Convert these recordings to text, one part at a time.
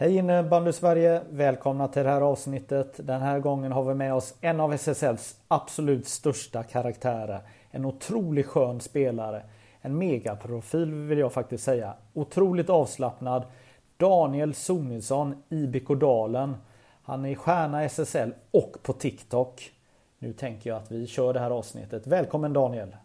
Hej innebandy Sverige! Välkomna till det här avsnittet. Den här gången har vi med oss en av SSLs absolut största karaktärer. En otroligt skön spelare. En megaprofil vill jag faktiskt säga. Otroligt avslappnad. Daniel Sonilsson, IBK Dalen. Han är stjärna i SSL och på TikTok. Nu tänker jag att vi kör det här avsnittet. Välkommen Daniel!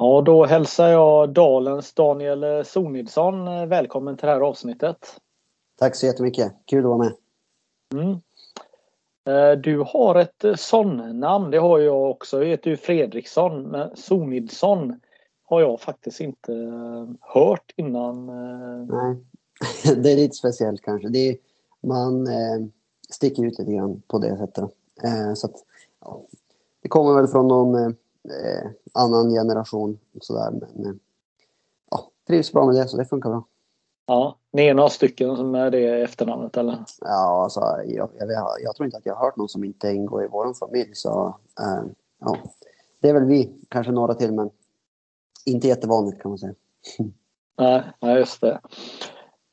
Ja, då hälsar jag Dalens Daniel Sonidsson välkommen till det här avsnittet. Tack så jättemycket. Kul att vara med. Mm. Eh, du har ett son-namn, det har jag också. Jag heter ju Fredriksson, men Sonidsson har jag faktiskt inte eh, hört innan. eh. Nej, det är lite speciellt kanske. Det är, man eh, sticker ut lite grann på det sättet. Eh, så att, ja, det kommer väl från någon eh, annan generation. och Sådär, men eh, ja, trivs bra med det så det funkar bra. Ja, ni är några stycken som är det efternamnet eller? Ja, alltså, jag, jag, jag tror inte att jag har hört någon som inte ingår i vår familj. Så, eh, ja. Det är väl vi, kanske några till, men inte jättevanligt kan man säga. Nej, nej just det.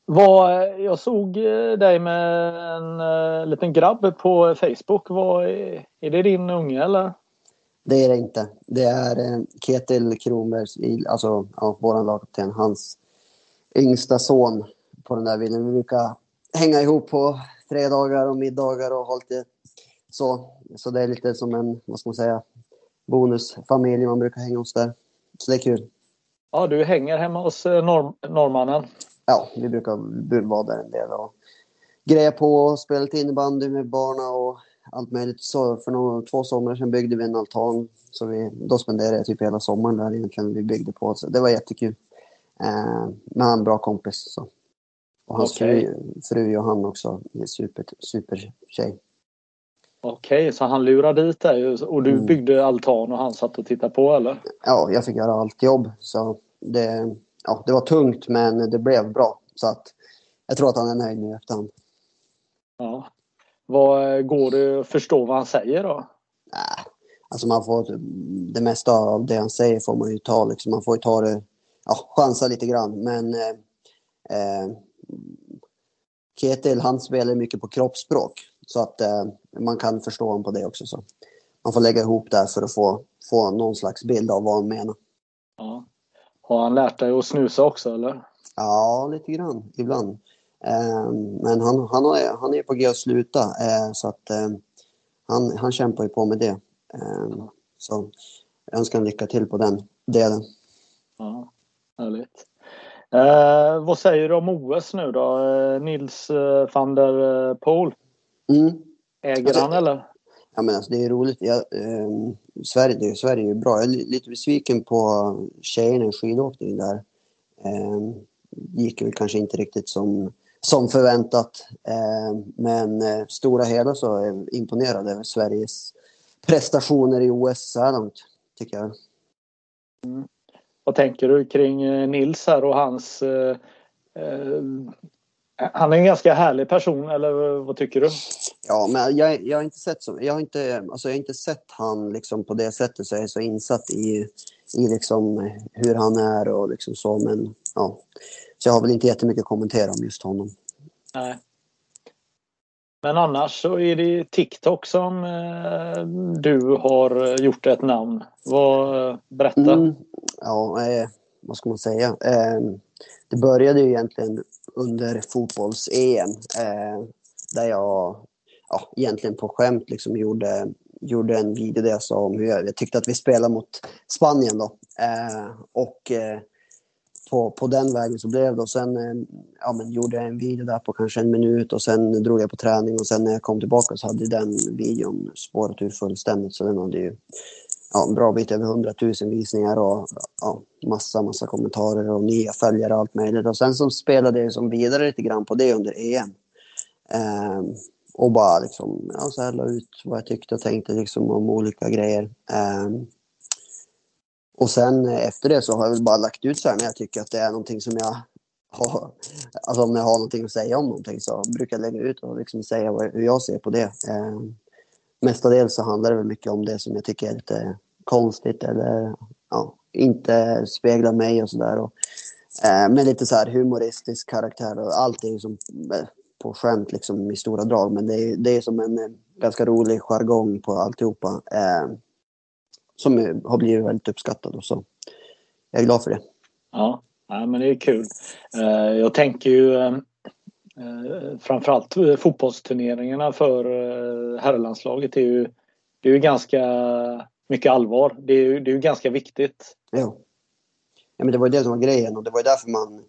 Vad, jag såg eh, dig med en uh, liten grabb på Facebook. Vad, är det din unge eller? Det är det inte. Det är eh, Ketil Kronberg, alltså ja, vår lagkapten, hans yngsta son på den där bilden. Vi brukar hänga ihop på fredagar och middagar och ha lite så. Så det är lite som en, vad ska man säga, bonusfamilj man brukar hänga hos där. Så det är kul. Ja, du hänger hemma hos eh, norr, norrmannen. Ja, vi brukar vara där en del och greja på och spela lite innebandy med barna och allt möjligt. Så för några, två somrar sedan byggde vi en altan. Så vi, då spenderade jag typ hela sommaren där egentligen. Vi byggde på. Så det var jättekul. Eh, men han är en bra kompis. Så. Och hans Okej. fru, fru Johanna också. är super, super tjej. Okej, så han lurade dit dig och du Mm. byggde altan och han satt och tittade på eller? Ja, jag fick göra allt jobb. Så det, ja, det var tungt men det blev bra. Så att jag tror att han är nöjd nu efterhand. Ja. Vad, går det att förstå vad han säger då? Nej, alltså man får det mesta av det han säger får man ju ta liksom. Man får ju ta det, ja, chansa lite grann. Men eh, eh, Ketil, han spelar mycket på kroppsspråk. Så att eh, man kan förstå honom på det också. Så man får lägga ihop där för att få, få någon slags bild av vad han menar. Ja. Har han lärt dig att snusa också eller? Ja, lite grann ibland. Eh, men han, han, är, han är på g att sluta. Eh, så att eh, han, han kämpar ju på med det. Eh, så jag önskar lycka till på den delen. Ja, härligt. Eh, vad säger du om OS nu då? Eh, Nils van der Poel. Mm. Äger Alltså- han eller? Ja, men alltså, det är roligt. Jag, eh, Sverige, det, Sverige är ju bra. Jag är li- lite besviken på tjejerna i skidåkning där. Eh, gick väl kanske inte riktigt som, som förväntat. Eh, men eh, stora hela så är jag imponerad över Sveriges prestationer i OS så här långt, tycker jag. Vad tänker du kring eh, Nils här och hans... Eh, eh, han är en ganska härlig person eller vad tycker du? Ja, men jag, jag har inte sett så, jag har inte, alltså jag har inte sett han liksom på det sättet så jag är så insatt i, i liksom hur han är och liksom så, men ja. Så jag har väl inte jättemycket att kommentera om just honom. Nej. Men annars så är det TikTok som eh, du har gjort ett namn. Vad, eh, berätta. Mm, ja, eh, vad ska man säga? Eh, det började ju egentligen under fotbolls-EM eh, där jag ja, egentligen på skämt liksom gjorde, gjorde en video där jag sa om hur jag, jag tyckte att vi spelade mot Spanien då. Eh, och på, på den vägen så blev det. Och sen eh, ja, men gjorde jag en video där på kanske en minut och sen drog jag på träning och sen när jag kom tillbaka så hade den videon spårat ur fullständigt. Så den hade ju ja, en bra bit över 100 000 visningar och ja, massa, massa kommentarer och nya följare och allt möjligt. Och sen så spelade jag som vidare lite grann på det under EM. Eh, och bara liksom, ja, så här la ut vad jag tyckte och tänkte liksom om olika grejer. Eh, och sen eh, efter det så har jag väl bara lagt ut så här när jag tycker att det är någonting som jag har, alltså om jag har någonting att säga om någonting så brukar jag lägga ut och liksom säga hur jag ser på det. Eh, mestadels så handlar det väl mycket om det som jag tycker är lite konstigt eller ja, inte speglar mig och sådär. Eh, med lite så här humoristisk karaktär och allting som eh, på skämt liksom i stora drag men det är, det är som en eh, ganska rolig jargong på alltihopa. Eh, som har blivit väldigt uppskattad och så jag är glad för det. Ja, ja men det är kul. Eh, jag tänker ju eh, eh, framförallt fotbollsturneringarna för herrlandslaget är ju, det är ju ganska mycket allvar. Det är ju, det är ju ganska viktigt. Ja. ja, men det var ju det som var grejen och det var ju därför man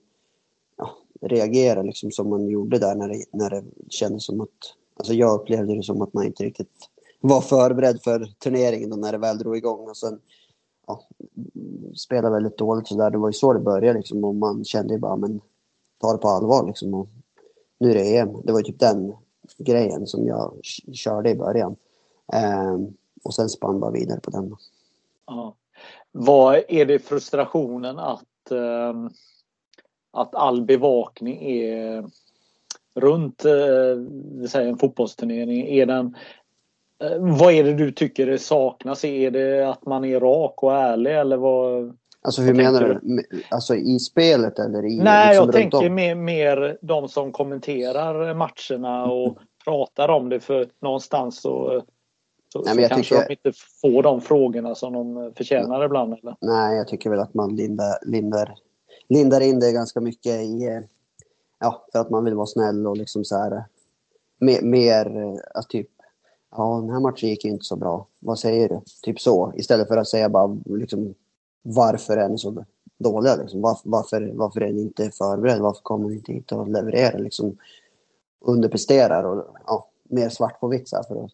ja, reagerade liksom som man gjorde där när det, när det kändes som att... Alltså jag upplevde det som att man inte riktigt var förberedd för turneringen när det väl drog igång. Och sen ja, spelade väldigt dåligt så där. Det var ju så det började liksom och man kände ju bara men ta det på allvar liksom. Och nu är det EM. Det var ju typ den grejen som jag körde i början. Eh, och sen spann bara vidare på den. Ja. Vad är det frustrationen att, eh, att all bevakning är runt eh, en fotbollsturnering? Är den, vad är det du tycker det saknas? Är det att man är rak och ärlig eller vad? Alltså hur menar du? du? Alltså i spelet eller i Nej, liksom jag tänker mer, mer de som kommenterar matcherna och mm. pratar om det för någonstans så, så, Nej, så kanske tycker... de inte får de frågorna som de förtjänar ibland. Eller? Nej, jag tycker väl att man lindar, lindar, lindar in det ganska mycket i... Eh, ja, för att man vill vara snäll och liksom så här... Mer, mer alltså typ ja, den här matchen gick ju inte så bra. Vad säger du? Typ så. Istället för att säga bara liksom, varför är ni så dåliga? Liksom? Varför, varför, varför är ni inte förberedda? Varför kommer ni inte hit och levererar? Liksom, underpresterar och ja, mer svart på vitt. Så för att,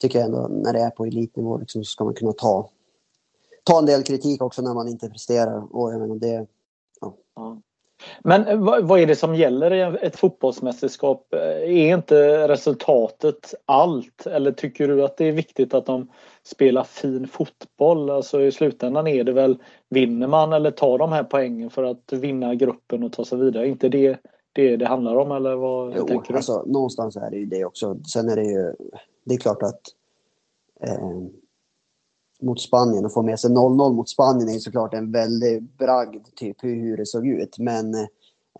tycker jag ändå när det är på elitnivå liksom, så ska man kunna ta, ta en del kritik också när man inte presterar. Och jag menar, det, ja. Men vad är det som gäller i ett fotbollsmästerskap? Eh, är inte resultatet allt? Eller tycker du att det är viktigt att de spelar fin fotboll? Alltså i slutändan är det väl, vinner man eller tar de här poängen för att vinna gruppen och ta sig vidare? inte det det det handlar om eller vad jo, tänker du? Alltså, någonstans är det ju det också. Sen är det ju, det är klart att eh, mot Spanien och få med sig 0-0 mot Spanien är såklart en väldig bragd, typ hur, det såg ut. Men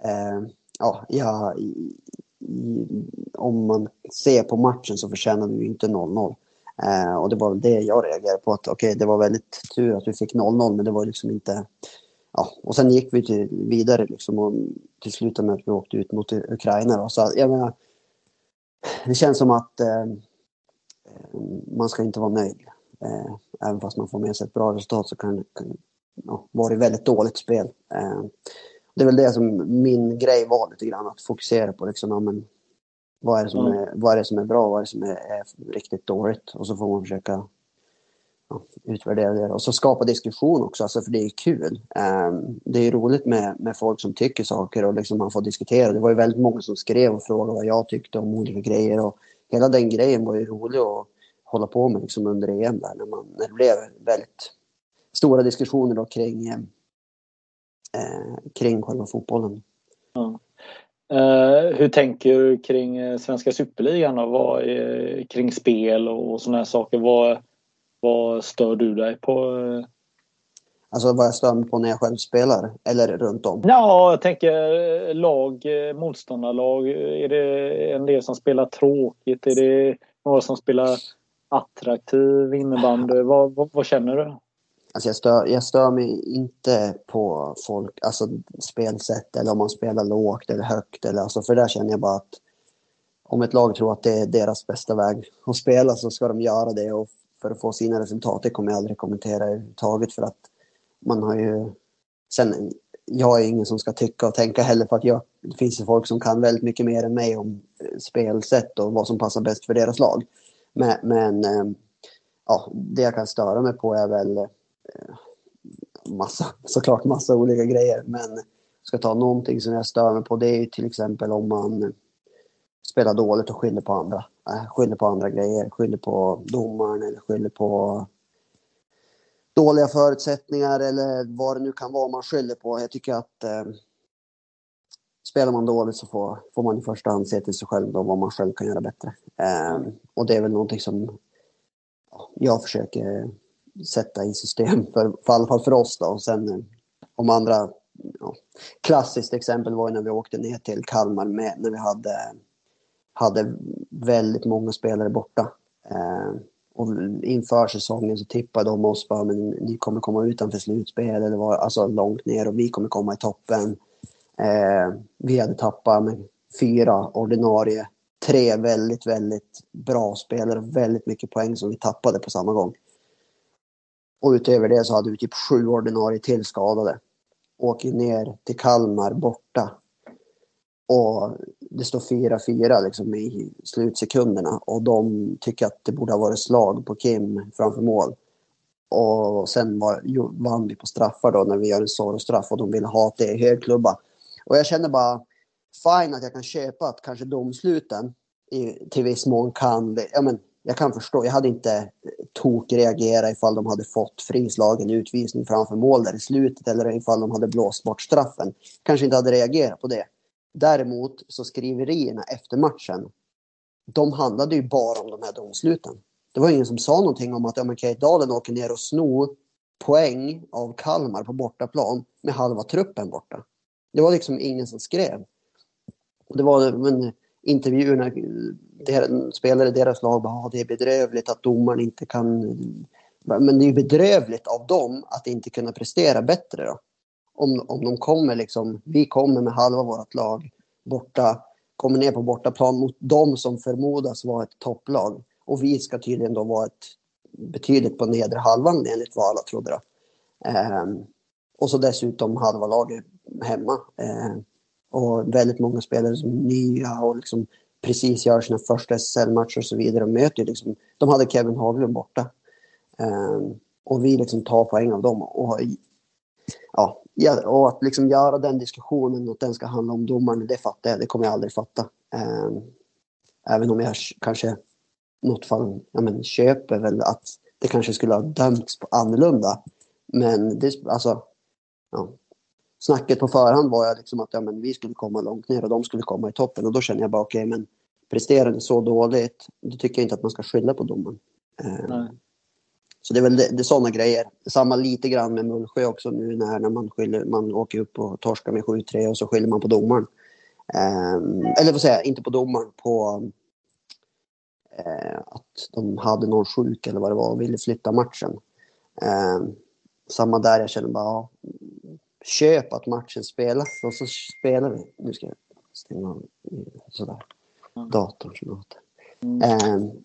eh, ja, ja i, i, om man ser på matchen så förtjänade vi inte 0-0. Eh, och det var väl det jag reagerade på. att Okej, okay, det var väldigt tur att vi fick 0-0, men det var liksom inte... Ja, och sen gick vi till, vidare liksom och till slut med att vi åkte ut mot Ukraina. Då. Så jag menar, det känns som att eh, man ska inte vara nöjd. Eh, även fast man får med sig ett bra resultat så kan det ja, vara väldigt dåligt spel. Eh, det är väl det som min grej var lite grann, att fokusera på liksom, ja, men, vad, är det som är, vad är som är bra, vad är det som är, är riktigt dåligt och så får man försöka ja, utvärdera det och så skapa diskussion också, alltså, för det är kul. Um, det är roligt med, med folk som tycker saker och liksom man får diskutera. Det var ju väldigt många som skrev och frågade vad jag tyckte om olika grejer och hela den grejen var ju rolig och hålla på med liksom under EM där när, man, när det blev väldigt stora diskussioner då kring, eh, kring själva fotbollen. Ja. Uh, hur tänker du kring eh, svenska superligan och vad är, kring spel och sådana här saker? Vad, vad stör du dig på? Alltså vad jag stör mig på när jag själv spelar eller runt om? Ja, jag tänker lag, motståndarlag. Är det en del som spelar tråkigt? Är det några som spelar attraktiv innebandy? Vad, vad, vad, känner du? Alltså jag, stör, jag stör mig inte på folk, alltså spelsätt eller om man spelar lågt eller högt. Eller, alltså för där känner jag bara att om ett lag tror att det är deras bästa väg att spela så ska de göra det och för att få sina resultat. Det kommer jag aldrig kommentera överhuvudtaget för att man har ju... Sen jag är ingen som ska tycka och tänka heller för att jag, det finns ju folk som kan väldigt mycket mer än mig om spelsätt och vad som passar bäst för deras lag. Men, men eh, ja, det jag kan störa mig på är väl eh, massa, såklart massa olika grejer. Men ska ta någonting som jag stör mig på det är till exempel om man spelar dåligt och skyller på andra. Eh, skyller på andra grejer, skyller på domaren eller skyller på dåliga förutsättningar eller vad det nu kan vara man skyller på. Jag tycker att eh, spelar man dåligt så får, får man i första hand se till sig själv då, vad man själv kan göra bättre. Um, och det är väl någonting som jag försöker sätta i system, för, för i alla fall för oss då. Och sen eh, om andra, ja, klassiskt exempel var när vi åkte ner till Kalmar med, när vi hade, hade väldigt många spelare borta. Eh, och inför säsongen så tippade de oss bara, men ni kommer komma utanför slutspel eller var, alltså långt ner och vi kommer komma i toppen. Eh, vi hade tappat med fyra ordinarie, tre väldigt, väldigt bra spelare och väldigt mycket poäng som vi tappade på samma gång. Och utöver det så hade vi typ sju ordinarie till skadade. Åker ner till Kalmar borta och det står 4-4 liksom i slutsekunderna och de tycker att det borde ha varit slag på Kim framför mål. Och sen var, vann vi på straffar då när vi gör en Zorro-straff. och de ville ha det i högklubba. Och jag känner bara, fine att jag kan köpa att kanske domsluten i, till viss mån kan, ja men jag kan förstå, jag hade inte eh, tokreagerat ifall de hade fått frislagen utvisning framför mål där i slutet eller ifall de hade blåst bort straffen. Kanske inte hade reagerat på det. Däremot så skriverierna efter matchen, de handlade ju bara om de här domsluten. Det var ingen som sa någonting om att ja, men Kate Dalen åker ner och snor poäng av Kalmar på bortaplan med halva truppen borta. Det var liksom ingen som skrev. Och Det var men, intervjuerna, der, spelare i deras lag bara, ah, det är bedrövligt att domaren inte kan... Men det är ju bedrövligt av dem att inte kunna prestera bättre då om, om de kommer liksom, vi kommer med halva vårt lag borta, kommer ner på bortaplan mot dem som förmodas vara ett topplag. Och vi ska tydligen då vara ett betydligt på nedre halvan enligt vad alla trodde. Då. Ehm, och så dessutom halva laget hemma. Eh, och väldigt många spelare som är nya och liksom precis gör sina första SSL-matcher och så vidare. Och möter liksom, de hade Kevin Haglund borta. Eh, och vi liksom tar poäng av dem och ja, och att liksom göra den diskussionen, att den ska handla om domaren, det fattar jag. Det kommer jag aldrig fatta. Eh, även om jag kanske något fall ja, men, köper väl att det kanske skulle ha dömts på annorlunda. Men det, alltså, ja. Snacket på förhand var ju liksom att ja, men vi skulle komma långt ner och de skulle komma i toppen. Och då känner jag bara okej, okay, men presterar det så dåligt, då tycker jag inte att man ska skylla på domaren. Ehm, så det är väl det, det är sådana grejer. Samma lite grann med Mullsjö också nu när, när man, skyller, man åker upp och torskar med 7-3 och så skyller man på domaren. Um, eller vad säger inte på domaren, på uh, att de hade någon sjuk eller vad det var och ville flytta matchen. Um, samma där, jag känner bara, ja, köp att matchen spelas och så spelar vi. Nu ska jag stänga av sådär. Datorn som låter. Mm. Um,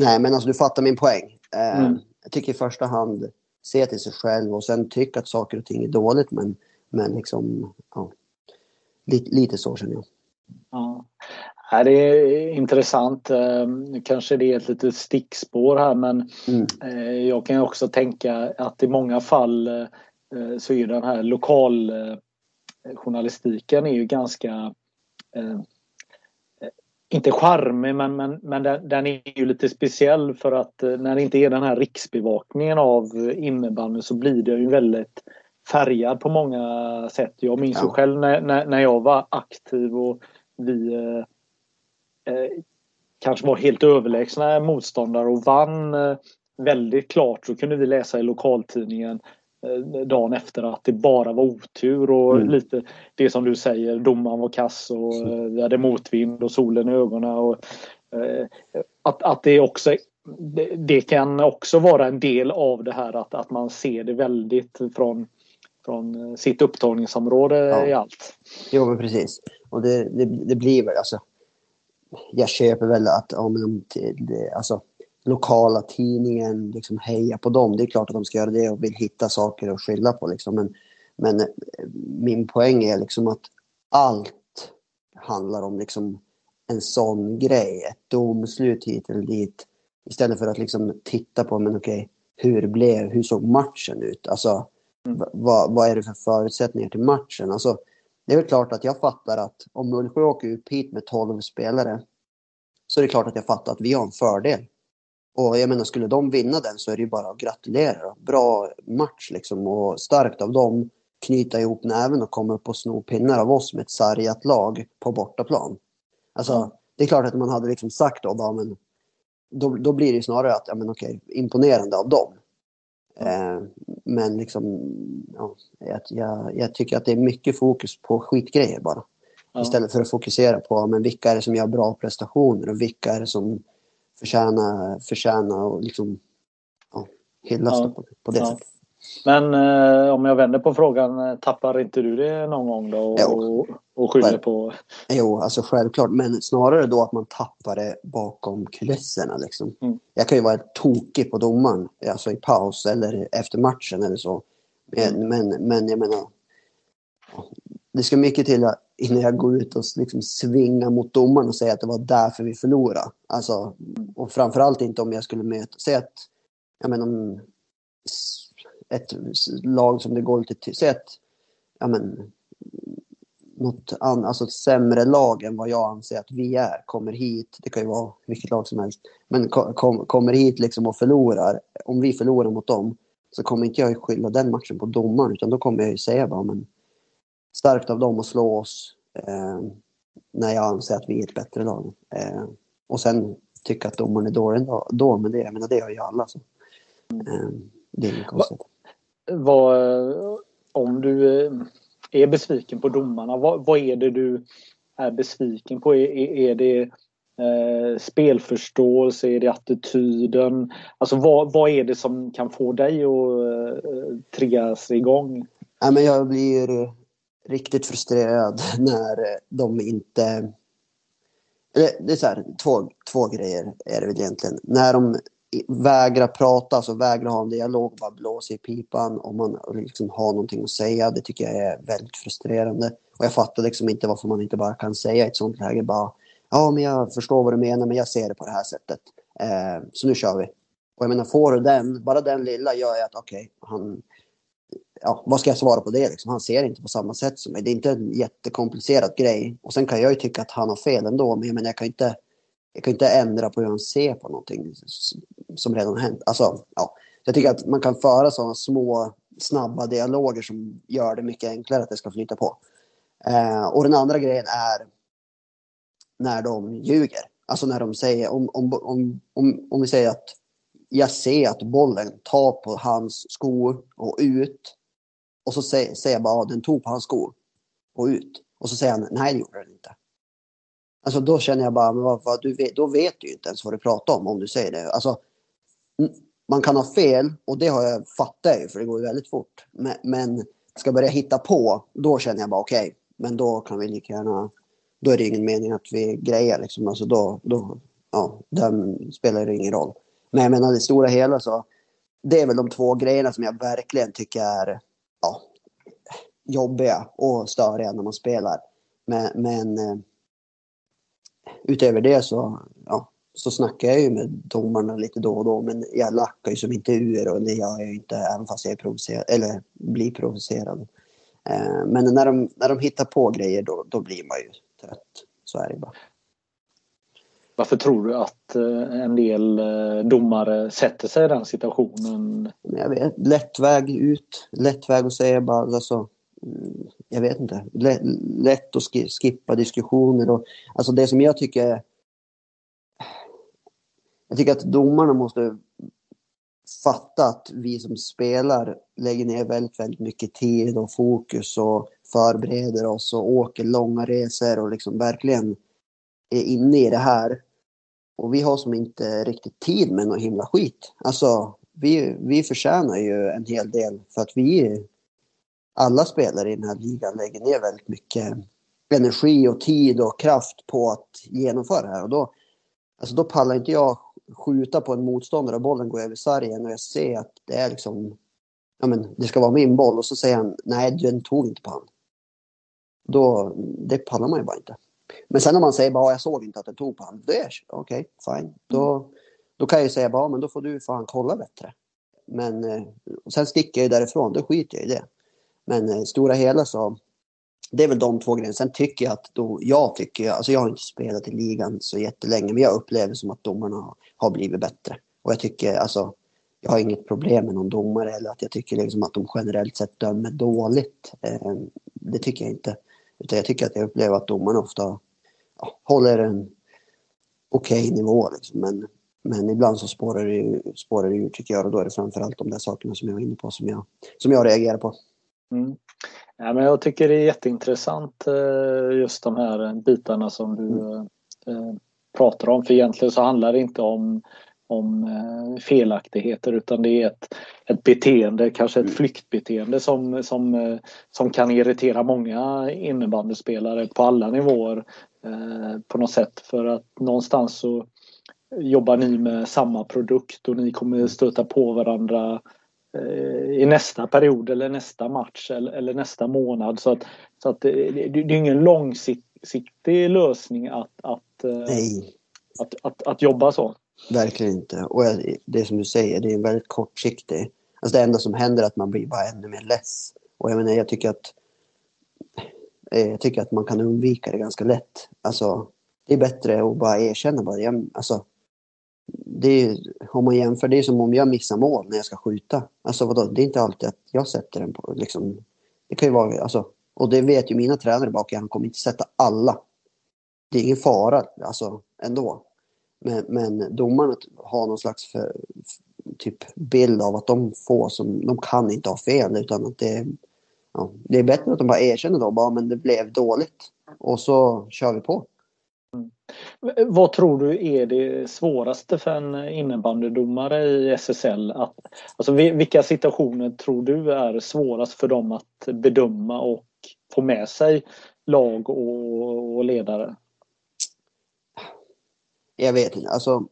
nej, men alltså du fattar min poäng. Mm jag tycker i första hand se till sig själv och sen tycka att saker och ting är dåligt men, men liksom, ja, lite, lite så känner jag. Ja. Det är intressant. Ehm, kanske det är ett litet stickspår här men mm. Eh, jag kan också tänka att i många fall eh, så är den här lokaljournalistiken är ju ganska eh, inte charmig men, men, men den, den, är ju lite speciell för att eh, när det inte är den här riksbevakningen av innebandy så blir det ju väldigt färgad på många sätt. Jag minns ja. ju själv när, när, när, jag var aktiv och vi eh, eh, kanske var helt överlägsna motståndare och vann eh, väldigt klart så kunde vi läsa i lokaltidningen Eh, dagen efter att det bara var otur och mm. lite det som du säger, domaren var kass och vi hade motvind och solen i ögonen. Och, eh, att, att det också det, kan också vara en del av det här att, att man ser det väldigt från, från sitt upptagningsområde ja. i allt. Jo, men precis. Och det, det, det blir väl alltså. Jag köper väl att men, det, alltså, lokala tidningen liksom heja på dem. Det är klart att de ska göra det och vill hitta saker att skylla på. Liksom. Men, Men min poäng är liksom att allt handlar om liksom en sån grej. Ett domslut hit eller dit. Istället för att liksom titta på, men okej, hur blev, hur såg matchen ut? Alltså, mm. vad, vad är det för förutsättningar till matchen? Alltså, det är väl klart att jag fattar att om Mullsjö åker ut hit med 12 spelare så är det klart att jag fattar att vi har en fördel. Och jag menar, skulle de vinna den så är det ju bara att gratulera. Bra match liksom och starkt av dem knyta ihop näven och komma upp och sno pinnar av oss med ett sargat lag på bortaplan. Alltså, mm. det är klart att man hade liksom sagt då, bara, men då, då blir det snarare att, ja men okej, imponerande av dem. Eh, men liksom, ja, jag, jag, tycker att det är mycket fokus på skitgrejer bara. Ja. Istället för att fokusera på men vilka är det som gör bra prestationer och vilka är det som förtjänar, förtjänar och liksom, ja, hyllas ja. på, på det sättet. Men eh, om jag vänder på frågan, eh, tappar inte du det någon gång då och, och, skyller på? Jo, alltså självklart. Men snarare då att man tappar det bakom kulisserna. Liksom. Mm. Jag kan ju vara tokig på domaren, alltså i paus eller efter matchen eller så. Men, mm. men, men jag menar, det ska mycket till innan jag går ut och liksom svingar mot domaren och säger att det var därför vi förlorade. Alltså, och framförallt inte om jag skulle möta, säg att, jag menar, ett lag som det går lite till. Säg att, ja men, något an, alltså ett sämre lag än vad jag anser att vi är kommer hit. Det kan ju vara vilket lag som helst. Men kom, kommer hit liksom och förlorar. Om vi förlorar mot dem så kommer inte jag skylla den matchen på domaren utan då kommer jag ju säga bara men starkt av dem att slå oss eh, när jag anser att vi är ett bättre lag. Eh, och sen tycka att domaren är dålig då, då men det, jag menar, det gör ju alla. Så. Eh, det är inget konstigt vad, om du eh, är besviken på domarna, vad, vad är det du är besviken på? Är, är det eh, spelförståelse? Är det attityden? Alltså vad, vad är det som kan få dig att eh, triggas igång? Ja, men jag blir riktigt frustrerad när de inte... Det är så här, två, två grejer är det väl egentligen. När de vägra prata, alltså vägra ha en dialog, bara blåsa i pipan om man liksom har någonting att säga. Det tycker jag är väldigt frustrerande. Och jag fattar liksom inte varför man inte bara kan säga i ett sånt läge bara ja, men jag förstår vad du menar, men jag ser det på det här sättet. Eh, så nu kör vi. Och jag menar, får du den, bara den lilla gör jag att okej, okay, han, ja, vad ska jag svara på det liksom? Han ser inte på samma sätt som mig. Det är inte en jättekomplicerad grej. Och sen kan jag ju tycka att han har fel ändå, men jag menar, jag kan inte jag kan inte ändra på hur han ser på någonting som redan har hänt. Alltså, ja. Jag tycker att man kan föra sådana små, snabba dialoger som gör det mycket enklare att det ska flyta på. Eh, och den andra grejen är när de ljuger. Alltså när de säger, om, om, om, om, om vi säger att jag ser att bollen tar på hans skor och ut. Och så säger, säger jag bara, att den tog på hans skor och ut. Och så säger han, nej det gjorde den inte. Alltså då känner jag bara, men vad, vad, du vet, då vet du ju inte ens vad du pratar om om du säger det. Alltså, man kan ha fel och det har jag fattat ju för det går ju väldigt fort. Men, men ska börja hitta på, då känner jag bara okej, okay, men då kan vi lika gärna, då är det ingen mening att vi grejer liksom. Alltså då, då ja, den spelar det ingen roll. Men jag menar det stora hela så, det är väl de två grejerna som jag verkligen tycker är ja, jobbiga och störiga när man spelar. Men, men eh, utöver det så, ja, så snackar jag ju med domarna lite då och då. Men jag lackar ju som inte ur och det gör jag ju inte även fast jag är provocerad, eller blir provocerad. Eh, men när de, när de hittar på grejer då, då blir man ju trött. Så är det bara. Varför tror du att eh, en del eh, domare sätter sig i den situationen? Jag vet, lätt väg ut, lätt väg att säga bara alltså, Mm, jag vet inte, lätt att skippa diskussioner. Och, alltså det som jag tycker... Jag tycker att domarna måste fatta att vi som spelar lägger ner väldigt, väldigt mycket tid och fokus och förbereder oss och åker långa resor och liksom verkligen är inne i det här. Och vi har som inte riktigt tid med någon himla skit. Alltså, vi, vi förtjänar ju en hel del för att vi alla spelare i den här ligan lägger ner väldigt mycket energi och tid och kraft på att genomföra det här. Och då, alltså då pallar inte jag skjuta på en motståndare och bollen går över sargen och jag ser att det är liksom ja men det ska vara min boll och så säger han nej den tog inte på han. Då, det pallar man ju bara inte. Men sen om man säger bara jag såg inte att den tog på han. Det är okej, okay, fine. Då, då kan jag ju säga bara men då får du fan kolla bättre. Men eh, sen sticker jag ju därifrån, då skiter jag i det. Men eh, stora hela så det är väl de två grejerna. Sen tycker jag att då, jag tycker, alltså jag har inte spelat i ligan så jättelänge, men jag upplever som att domarna har blivit bättre. Och jag tycker alltså, jag har inget problem med någon domare eller att jag tycker liksom att de generellt sett dömer dåligt. Eh, det tycker jag inte. Utan jag tycker att jag upplever att domarna ofta ja, håller en okej okay nivå. Liksom. Men, men ibland så spårar det, spårar det ur tycker jag och då är det framförallt de där sakerna som jag var inne på som jag, som jag reagerar på. Mm. Ja, men jag tycker det är jätteintressant eh, just de här bitarna som du mm. Eh, pratar om. För egentligen så handlar det inte om, om eh, felaktigheter utan det är ett, ett beteende, kanske ett mm. flyktbeteende som, som, som kan irritera många innebandyspelare på alla nivåer på något sätt. För att någonstans så jobbar ni med samma produkt och ni kommer stöta på varandra Eh, i nästa period eller nästa match eller, eller nästa månad. Så att, så att det, det, det är ingen långsiktig lösning att, att, eh, att, att, att, jobba så. Verkligen inte. Och det som du säger, det är väldigt kortsiktigt. Alltså det enda som händer är att man blir bara ännu mer less. Och jag menar, jag tycker att eh, jag tycker att man kan undvika det ganska lätt. Alltså, det är bättre att bara erkänna bara. Jag, alltså, det är, om man jämför, det är som om jag missar mål när jag ska skjuta. Alltså vadå, det är inte alltid att jag sätter den på liksom. Det kan ju vara, alltså, och det vet ju mina tränare bak, han kommer inte sätta alla. Det är ingen fara, alltså ändå. Men, men domarna har någon slags för, typ bild av att de får som, de kan inte ha fel utan att det, ja, det är bättre att de bara erkänner då, bara men det blev dåligt. Och så kör vi på. Mm. Vad tror du är det svåraste för en innebandydomare i SSL? Att, alltså vilka situationer tror du är svårast för dem att bedöma och få med sig lag och, och ledare? Jag vet inte. Alltså,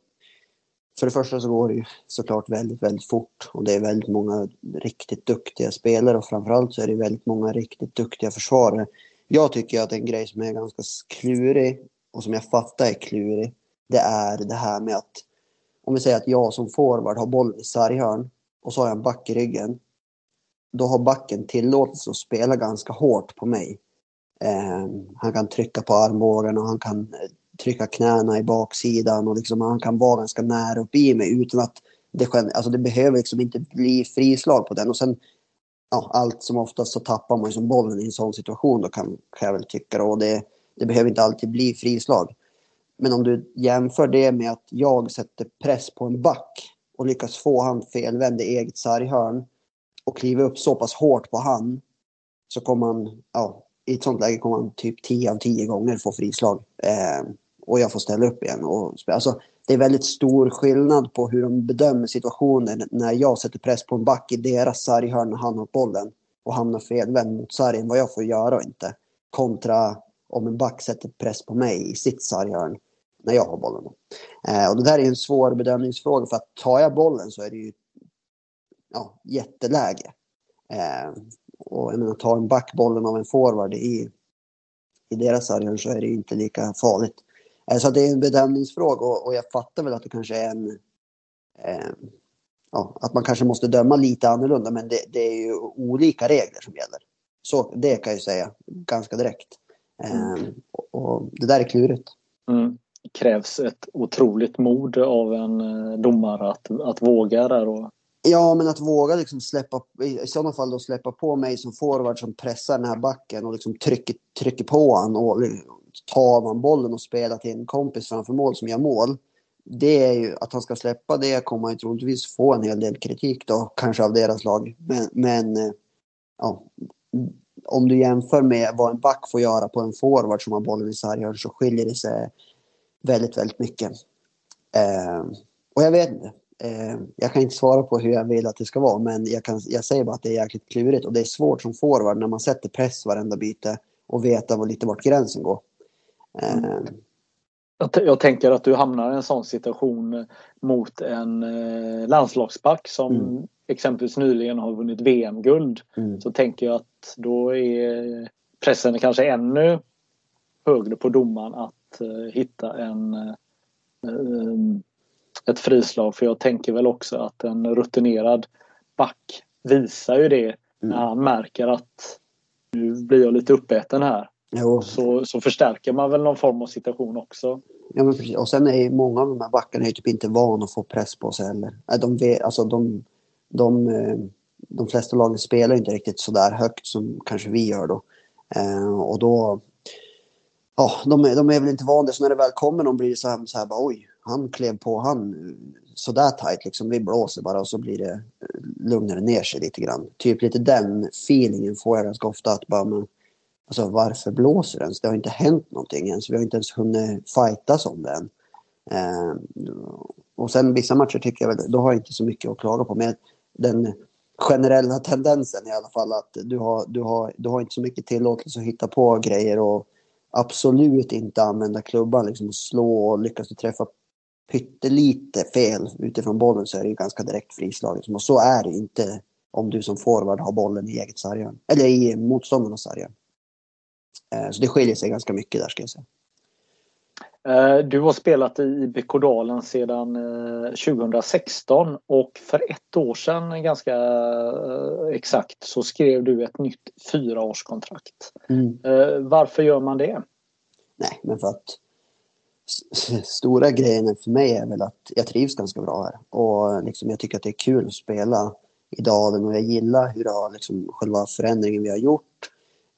för det första så går det ju såklart väldigt, väldigt fort och det är väldigt många riktigt duktiga spelare och framförallt så är det väldigt många riktigt duktiga försvarare. Jag tycker att en grej som är ganska klurig och som jag fattar är klurig, det är det här med att om vi säger att jag som forward har bollen i sarghörn och så har jag en back i ryggen. Då har backen tillåtelse att spela ganska hårt på mig. Eh, han kan trycka på armbågen och han kan eh, trycka knäna i baksidan och liksom han kan vara ganska nära upp i mig utan att det, alltså det behöver liksom inte bli frislag på den. Och sen ja, allt som oftast så tappar man ju som bollen i en sån situation då kan, kan jag väl tycka. Och det, det behöver inte alltid bli frislag. Men om du jämför det med att jag sätter press på en back och lyckas få han felvänd i eget sarghörn och kliva upp så pass hårt på han så kommer han, ja, i ett sånt läge kommer han typ 10 av 10 gånger få frislag. Eh, och jag får ställa upp igen. Och, alltså, det är väldigt stor skillnad på hur de bedömer situationen när jag sätter press på en back i deras sarghörn när han har bollen och hamnar felvänd mot sargen, vad jag får göra och inte. Kontra om en back sätter press på mig i sitt sarghörn när jag har bollen. Eh, och det där är en svår bedömningsfråga för att tar jag bollen så är det ju ja, jätteläge. Eh, och jag menar, tar en back bollen av en forward i, i deras sarghörn så är det ju inte lika farligt. Eh, så det är en bedömningsfråga och, och, jag fattar väl att det kanske är en eh, ja, att man kanske måste döma lite annorlunda men det, det, är ju olika regler som gäller. Så det kan jag säga ganska direkt. Mm. Och det där är klurigt. Mm. Det krävs ett otroligt mod av en eh, domare att, att våga där. Och... Ja, men att våga liksom släppa, i sådana fall då släppa på mig som forward som pressar den här backen och liksom trycker, trycker på honom och tar man bollen och spelar till en kompis framför mål som gör mål. Det är ju att han ska släppa det kommer han troligtvis få en hel del kritik då, kanske av deras lag. Men, men eh, ja, om du jämför med vad en back får göra på en forward som har bollen i sarghörn så skiljer det sig väldigt, väldigt mycket. Eh, och jag vet inte. Eh, jag kan inte svara på hur jag vill att det ska vara, men jag, kan, jag säger bara att det är jäkligt klurigt och det är svårt som forward när man sätter press varenda byte och veta lite vart gränsen går. Eh, jag tänker att du hamnar i en sån situation mot en eh, landslagsback som mm. exempelvis nyligen har vunnit VM-guld. Mm. Så tänker jag att då är pressen kanske ännu högre på domaren att uh, hitta en uh, ett frislag. För jag tänker väl också att en rutinerad back visar ju det mm. när han märker att nu blir jag lite uppäten här. Så, så förstärker man väl någon form av situation också. Ja men precis. Och sen är många av de här backarna är typ inte vana att få press på sig heller. De, vet, alltså de, de, eh, de flesta lagen spelar inte riktigt så där högt som kanske vi gör då. Eh, och då... Ja, de, är, de är väl inte vana så när det väl kommer någon blir det så här, så här bara, oj, han klev på han sådär tajt liksom. Vi blåser bara och så blir det eh, lugnare ner sig lite grann. Typ lite den feelingen får jag ganska ofta att bara, men, alltså varför blåser den? ens? Det har inte hänt någonting ens. Vi har inte ens hunnit fightas om det än. Eh, och sen vissa matcher tycker jag väl, då har jag inte så mycket att klaga på. Men den generella tendensen i alla fall att du har, du har, du har inte så mycket tillåtelse att hitta på grejer och absolut inte använda klubban liksom och slå och lyckas du träffa pyttelite fel utifrån bollen så är det ju ganska direkt frislag. Och så är det inte om du som forward har bollen i eget sargen. Eller i motståndarnas sargen. Eh, så det skiljer sig ganska mycket där ska jag säga. Eh, du har spelat i BK Dalen sedan 2016 eh, och för ett år sedan ganska exakt så skrev du ett nytt fyraårskontrakt. Mm. Varför gör man det? Nej, men för att stora grejen för mig är väl att jag trivs ganska bra här. Och liksom jag tycker att det är kul att spela i Dalen och jag gillar hur det har, liksom, själva förändringen vi har gjort.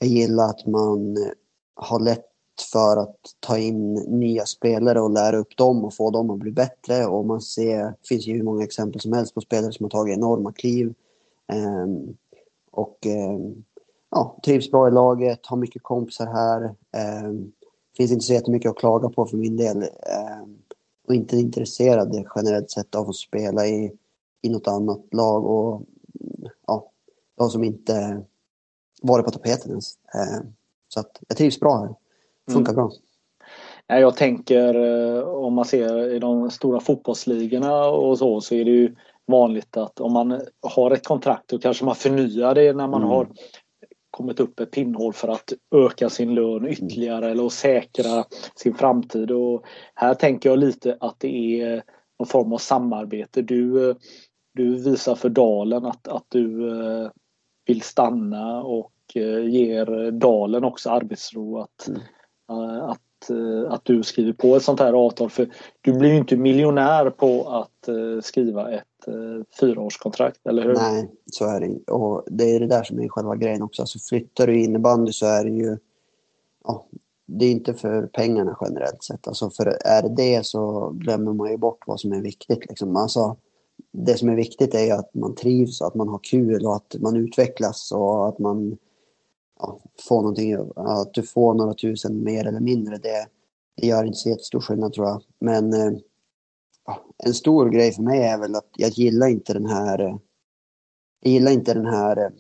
Jag gillar att man eh, har lätt för att ta in nya spelare och lära upp dem och få dem att bli bättre. Och man ser, det finns ju hur många exempel som helst på spelare som har tagit enorma kliv. Um, och um, ja, trivs bra i laget, har mycket kompisar här. Um, finns inte så jättemycket att klaga på för min del. Och inte intresserad generellt sett av att spela i, i något annat lag. Och ja, de som inte varit på tapeten ens. Eh, så att jag trivs bra här. Funkar mm. bra. Jag tänker eh, om man ser i de stora fotbollsligorna och så så är det ju vanligt att om man har ett kontrakt då kanske man förnyar det när man mm. har kommit upp ett pinnhål för att öka sin lön ytterligare mm. eller säkra sin framtid. Och här tänker jag lite att det är någon form av samarbete. Du, du visar för Dalen att, att du eh, vill stanna och eh, ger Dalen också arbetsro att, mm. Eh, att att du skriver på ett sånt här avtal. För du blir ju inte miljonär på att skriva ett eh, fyraårskontrakt, eller hur? Nej, så är det Och det är det där som är själva grejen också. Alltså flyttar du innebandy så är det ju... Ja, det är inte för pengarna generellt sett. Alltså för är det det så glömmer man ju bort vad som är viktigt. Liksom. Alltså, det som är viktigt är att man trivs, att man har kul och att man utvecklas och att man ja, får någonting. Att du får några tusen mer eller mindre, det, det gör inte så jättestor skillnad tror jag. Men eh, ja, en stor grej för mig är väl att jag gillar inte den här... Eh, jag gillar inte den här... Eh,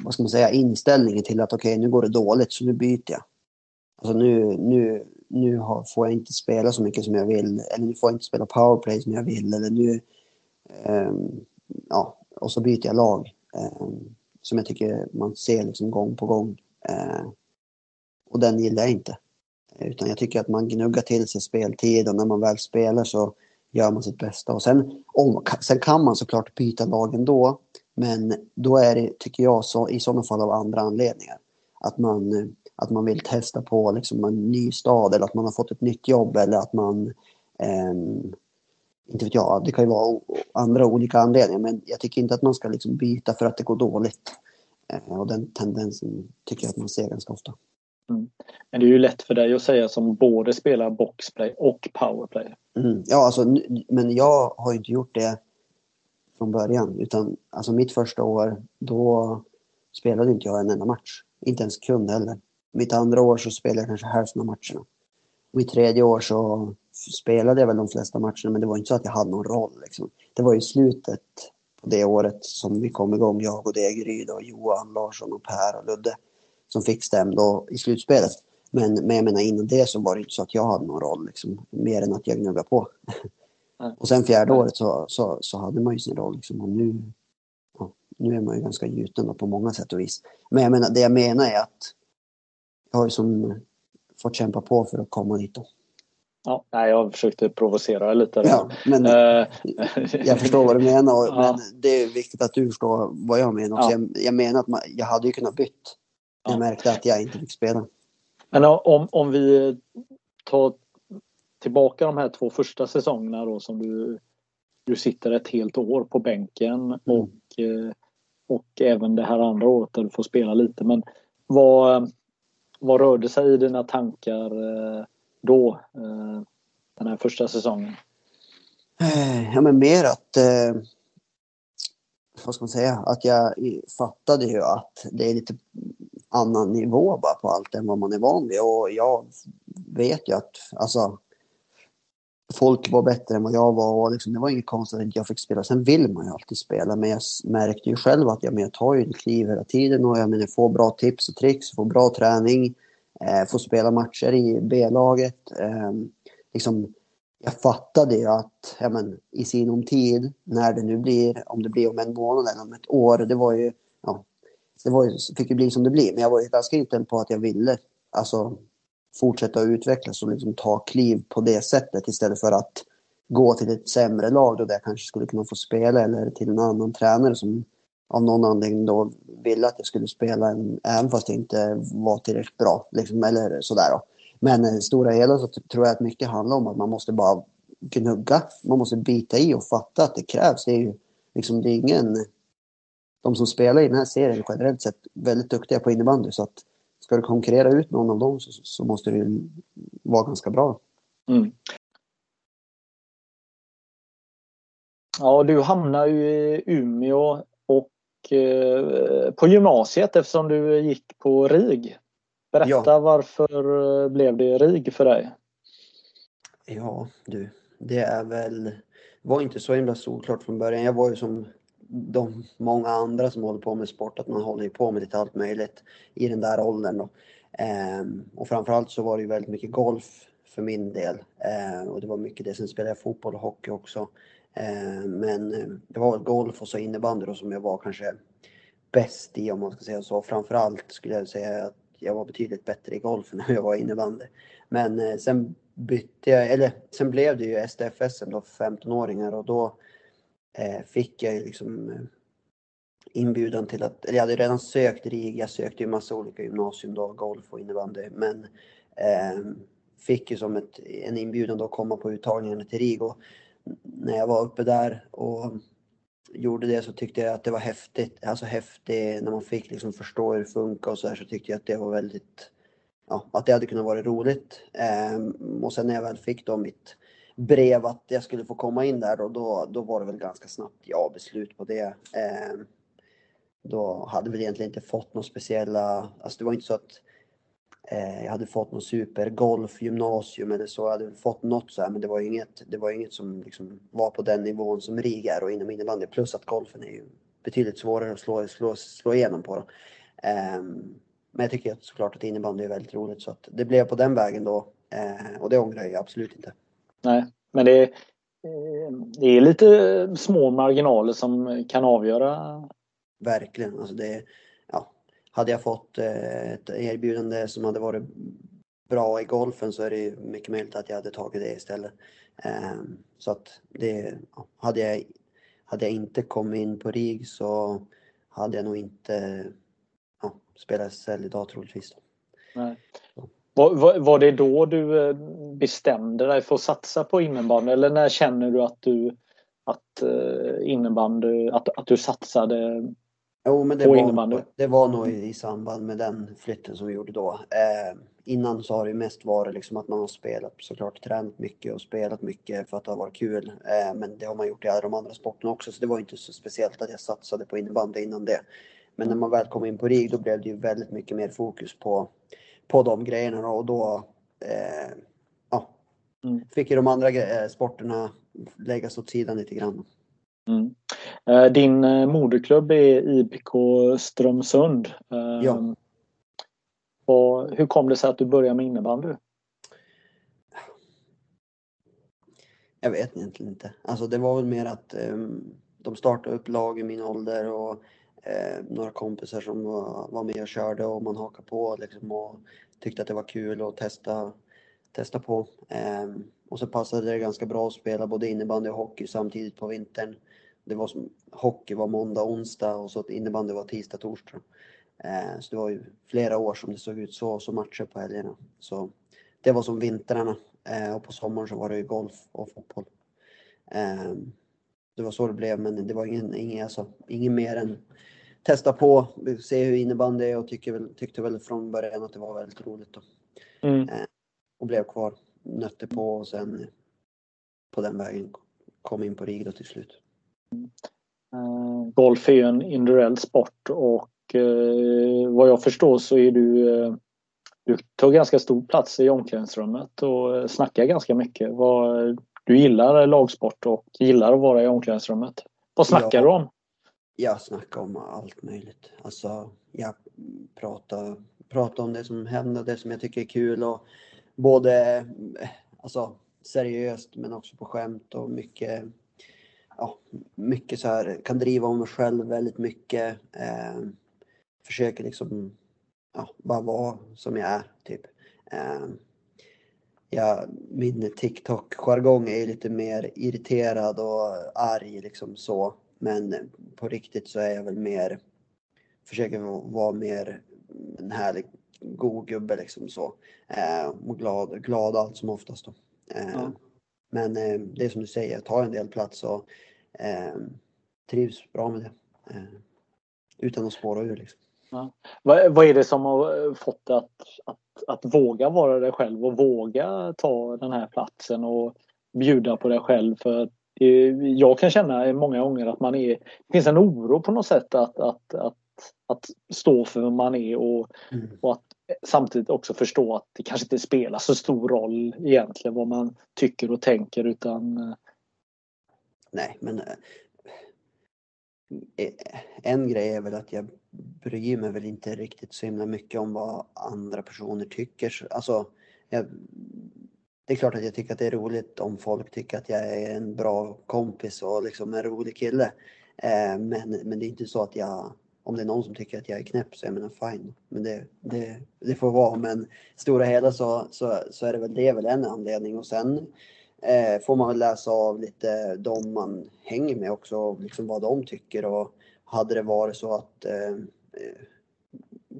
vad ska man säga? Inställningen till att okej, okay, nu går det dåligt så nu byter jag. Alltså nu, nu, nu har, får jag inte spela så mycket som jag vill. Eller nu får jag inte spela powerplay som jag vill. Eller nu... Um, ja, och så byter jag lag. Um, som jag tycker man ser liksom gång på gång. Uh, och den gillar jag inte. Utan jag tycker att man gnuggar till sig speltid och när man väl spelar så gör man sitt bästa. Och sen, om, sen kan man såklart byta lag ändå. Men då är det, tycker jag, så, i sådana fall av andra anledningar. Att man, eh, att man vill testa på liksom en ny stad eller att man har fått ett nytt jobb eller att man... Eh, inte vet jag, det kan ju vara andra olika anledningar men jag tycker inte att man ska liksom byta för att det går dåligt. Eh, och den tendensen tycker jag att man ser ganska ofta. Mm. Men det är ju lätt för dig att säga som både spelar boxplay och powerplay. Mm. Ja, alltså, men jag har inte gjort det från början. Utan alltså mitt första år, då spelade inte jag en enda match. Inte ens kund heller. Mitt andra år så spelade jag kanske hälften av matcherna. Mitt tredje år så spelade jag väl de flesta matcherna, men det var inte så att jag hade någon roll. Liksom. Det var i slutet på det året som vi kom igång, jag och Degeryd och Johan Larsson och Per och Ludde som fick stäm då i slutspelet. Men, men jag menar innan det så var det inte så att jag hade någon roll liksom, mer än att jag gnuggade på. och sen fjärde året så, så, så hade man ju sin roll liksom, och nu, ja, nu är man ju ganska gjuten på många sätt och vis. Men jag menar, det jag menar är att har ju som fått kämpa på för att komma dit då. Ja, nej, jag försökte provocera lite. Ja, men uh, jag förstår vad du menar. Och, ja. Men det är viktigt att du förstår vad jag menar. Ja. Jag, jag, menar att man, jag hade ju kunnat bytt. Jag ja. märkte att jag inte fick spela. Men om, om vi tar tillbaka de här två första säsongerna då som du, du sitter ett helt år på bänken mm. och, eh, och även det här andra året där du får spela lite. Men vad, vad rörde sig i dina tankar eh, då, eh, den här första säsongen? Eh, ja men mer att, eh, vad ska man säga, att jag fattade ju att det är lite annan nivå bara på allt än vad man är van vid. Och jag vet ju att alltså, folk var bättre än vad jag var och liksom, det var inget konstigt att jag fick spela. Sen vill man ju alltid spela men jag märkte ju själv att jag, men jag tar ju ett kliv hela tiden och jag menar, får bra tips och tricks, får bra träning, eh, får spela matcher i B-laget. Eh, liksom, jag fattade ju att ja, men, i sinom tid, när det nu blir, om det blir om en månad eller om ett år, det var ju, ja, det var ju, fick ju bli som det blir. Men jag var ju ganska inställd på att jag ville alltså, fortsätta utvecklas och liksom ta kliv på det sättet istället för att gå till ett sämre lag då jag kanske skulle kunna få spela eller till en annan tränare som av någon anledning då ville att jag skulle spela en, även fast jag inte var tillräckligt bra. Liksom, eller sådär då. Men i stora hela så tror jag att mycket handlar om att man måste bara gnugga. Man måste bita i och fatta att det krävs. Det är ju liksom, det är ingen... De som spelar i den här serien generellt sett väldigt duktiga på innebandy så att ska du konkurrera ut någon av dem så, så måste du vara ganska bra. Mm. Ja, du hamnar ju i Umeå och eh, på gymnasiet eftersom du gick på RIG. Berätta ja. varför eh, blev det RIG för dig? Ja, du, det är väl, var inte så himla solklart från början. Jag var ju som de många andra som håller på med sport, att man håller på med lite allt möjligt i den där åldern. Då. Ehm, och framförallt så var det ju väldigt mycket golf för min del. Ehm, och det var mycket det. Sen spelade jag fotboll och hockey också. Ehm, men eh, det var golf och så innebandy då som jag var kanske bäst i om man ska säga så. Framförallt skulle jag säga att jag var betydligt bättre i golf än jag var innebandy. Men eh, sen bytte jag, eller sen blev det ju SDF-SM då för 15-åringar och då Eh, fick jag ju liksom eh, inbjudan till att, eller jag hade redan sökt RIG, jag sökte ju massa olika gymnasium då, golf och innebandy, men eh, fick ju som ett, en inbjudan då att komma på uttagningarna till RIG och när jag var uppe där och gjorde det så tyckte jag att det var häftigt, alltså häftigt när man fick liksom förstå hur det funkar och så här så tyckte jag att det var väldigt, ja, att det hade kunnat vara roligt. Eh, och sen när jag väl fick då mitt brev att jag skulle få komma in där och då, då var det väl ganska snabbt ja beslut på det. Eh, då hade vi egentligen inte fått några speciella, alltså det var inte så att eh, jag hade fått någon supergolf gymnasium eller så. Jag hade fått något så här, men det var inget, det var inget som liksom var på den nivån som RIG är och inom innebandy. Plus att golfen är ju betydligt svårare att slå, slå, slå igenom på. Eh, men jag tycker såklart att innebandy är väldigt roligt så att det blev på den vägen då. Eh, och det ångrar jag absolut inte. Nej, men det är, det är lite små marginaler som kan avgöra. Verkligen. Alltså det, ja, hade jag fått eh, ett erbjudande som hade varit bra i golfen så är det mycket möjligt att jag hade tagit det istället. Ehm, så att det, hade, jag, hade jag inte kommit in på RIG så hade jag nog inte ja, spelat SL idag troligtvis. Nej. Var, var det då du eh, bestämde dig för att satsa på innebandy eller när känner du att du att eh, innebandy, att, att du satsade jo, men det på var, innebandy? Det var nog i, samband med den flytten som vi gjorde då. Eh, innan så har det mest varit liksom att man har spelat såklart tränat mycket och spelat mycket för att det har varit kul. Eh, men det har man gjort i alla de andra sporterna också så det var inte så speciellt att jag satsade på innebandy innan det. Men när man väl kom in på RIG då blev det ju väldigt mycket mer fokus på på de grejerna och då eh, ja, mm. fick ju de andra eh, sporterna läggas åt sidan lite grann. Mm. Eh, din eh, moderklubb är IBK Strömsund. Ja. Och hur kom det sig att du började med innebandy? Jag vet egentligen inte. Alltså det var väl mer att um, de startade upp lag i min ålder och eh, några kompisar som var, var med och körde och man hakade på liksom och tyckte att det var kul att testa, testa på. Eh, och så passade det ganska bra att spela både innebandy och hockey samtidigt på vintern. Det var som, hockey var måndag, onsdag och så att innebandy var tisdag, torsdag. Eh, så det var ju flera år som det såg ut så, så matcher på helgerna. Så det var som vintrarna Eh, och på sommaren så var det ju golf och fotboll. Eh, det var så det blev, men det var ingen, ingen, alltså, ingen mer än testa på, se hur innebandy är och tyckte väl, tyckte väl från början att det var väldigt roligt. Då. Mm. Eh, och blev kvar, nötte på och sen på den vägen kom in på RIG då till slut. Uh, golf är ju en individuell sport och uh, vad jag förstår så är du uh, du tar ganska stor plats i omklädningsrummet och snackar ganska mycket. Vad, du gillar lagsport och gillar att vara i omklädningsrummet. Vad snackar ja, du om? Jag snackar om allt möjligt. Alltså, jag pratar, pratade om det som händer, det som jag tycker är kul och både eh, alltså, seriöst men också på skämt och mycket ja, mycket så här, kan driva om mig själv väldigt mycket. Eh, försöker liksom ja, bara vara som jag är typ. Eh, ja, min TikTok-jargong är lite mer irriterad och arg liksom så. Men på riktigt så är jag väl mer, försöker vara mer en härlig god gubbe liksom så. Eh, och glad, glad allt som oftast då. Eh, ja. Men eh, det är som du säger, jag tar en del plats och eh, trivs bra med det. Eh, utan att spåra ur liksom. Ja. Vad, vad är det som har fått dig att, att, att våga vara dig själv och våga ta den här platsen och bjuda på dig själv? För jag kan känna många gånger att man är, det finns en oro på något sätt att, att, att, att stå för vem man är och, mm. och att samtidigt också förstå att det kanske inte spelar så stor roll egentligen vad man tycker och tänker utan Nej, men Eh, en grej är väl att jag bryr mig väl inte riktigt så himla mycket om vad andra personer tycker. Alltså, jag, det är klart att jag tycker att det är roligt om folk tycker att jag är en bra kompis och liksom en rolig kille. Eh, men, men det är inte så att jag, om det är någon som tycker att jag är knäpp så är jag fine. Men det, det, det får vara. Men stora hela så, så, så är det väl det väl en anledning. Och sen eh, får man väl läsa av lite de man hänger med också, liksom vad de tycker. Och hade det varit så att eh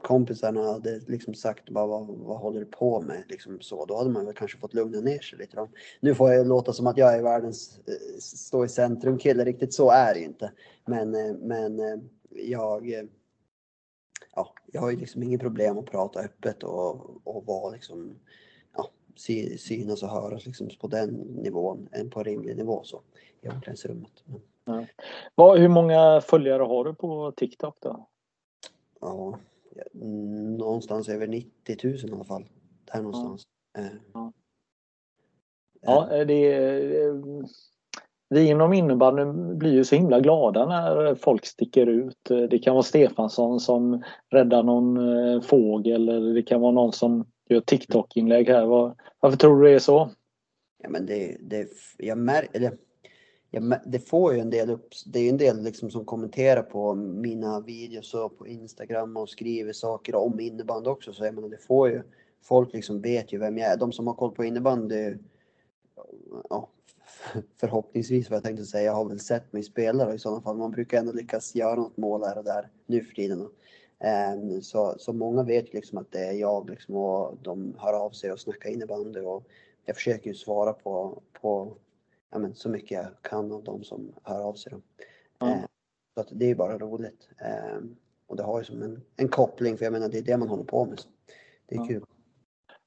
kompisarna hade liksom sagt bara vad, vad håller du på med? Liksom så, då hade man väl kanske fått lugna ner sig lite. Då. Nu får jag låta som att jag är världens eh, stå i centrum kille, riktigt så är det inte. Men, eh, men eh, jag, ja, jag har ju liksom inget problem att prata öppet och, och vara liksom synas och höras liksom på den nivån än på rimlig nivå så i omklädningsrummet. Ja. Hur många följare har du på TikTok då? Ja, någonstans över 90 000 i alla fall. Där någonstans. Ja, eh. ja. ja det är, vi inom innebandyn blir ju så himla glada när folk sticker ut. Det kan vara Stefansson som räddar någon eh, fågel eller det kan vara någon som gör TikTok-inlägg här. Var, varför tror du det är så? Ja, men det, det, jag märker, jag, det får ju en del upp, det är en del liksom som kommenterar på mina videos och på Instagram och skriver saker om innebandy också. Så jag menar, det får ju, folk liksom vet ju vem jag är. De som har koll på innebandy, ja, förhoppningsvis vad jag tänkte säga, Jag har väl sett mig spela i sådana fall. Man brukar ändå lyckas göra något mål här och där nu för tiden. Ehm, så, så många vet liksom att det är jag liksom och de hör av sig och snackar innebandy och jag försöker ju svara på, på ja, men, så mycket jag kan av de som hör av sig. Mm. Så att det är bara roligt. Ehm, och det har ju som en, en koppling för jag menar det är det man håller på med. Så det är mm. kul.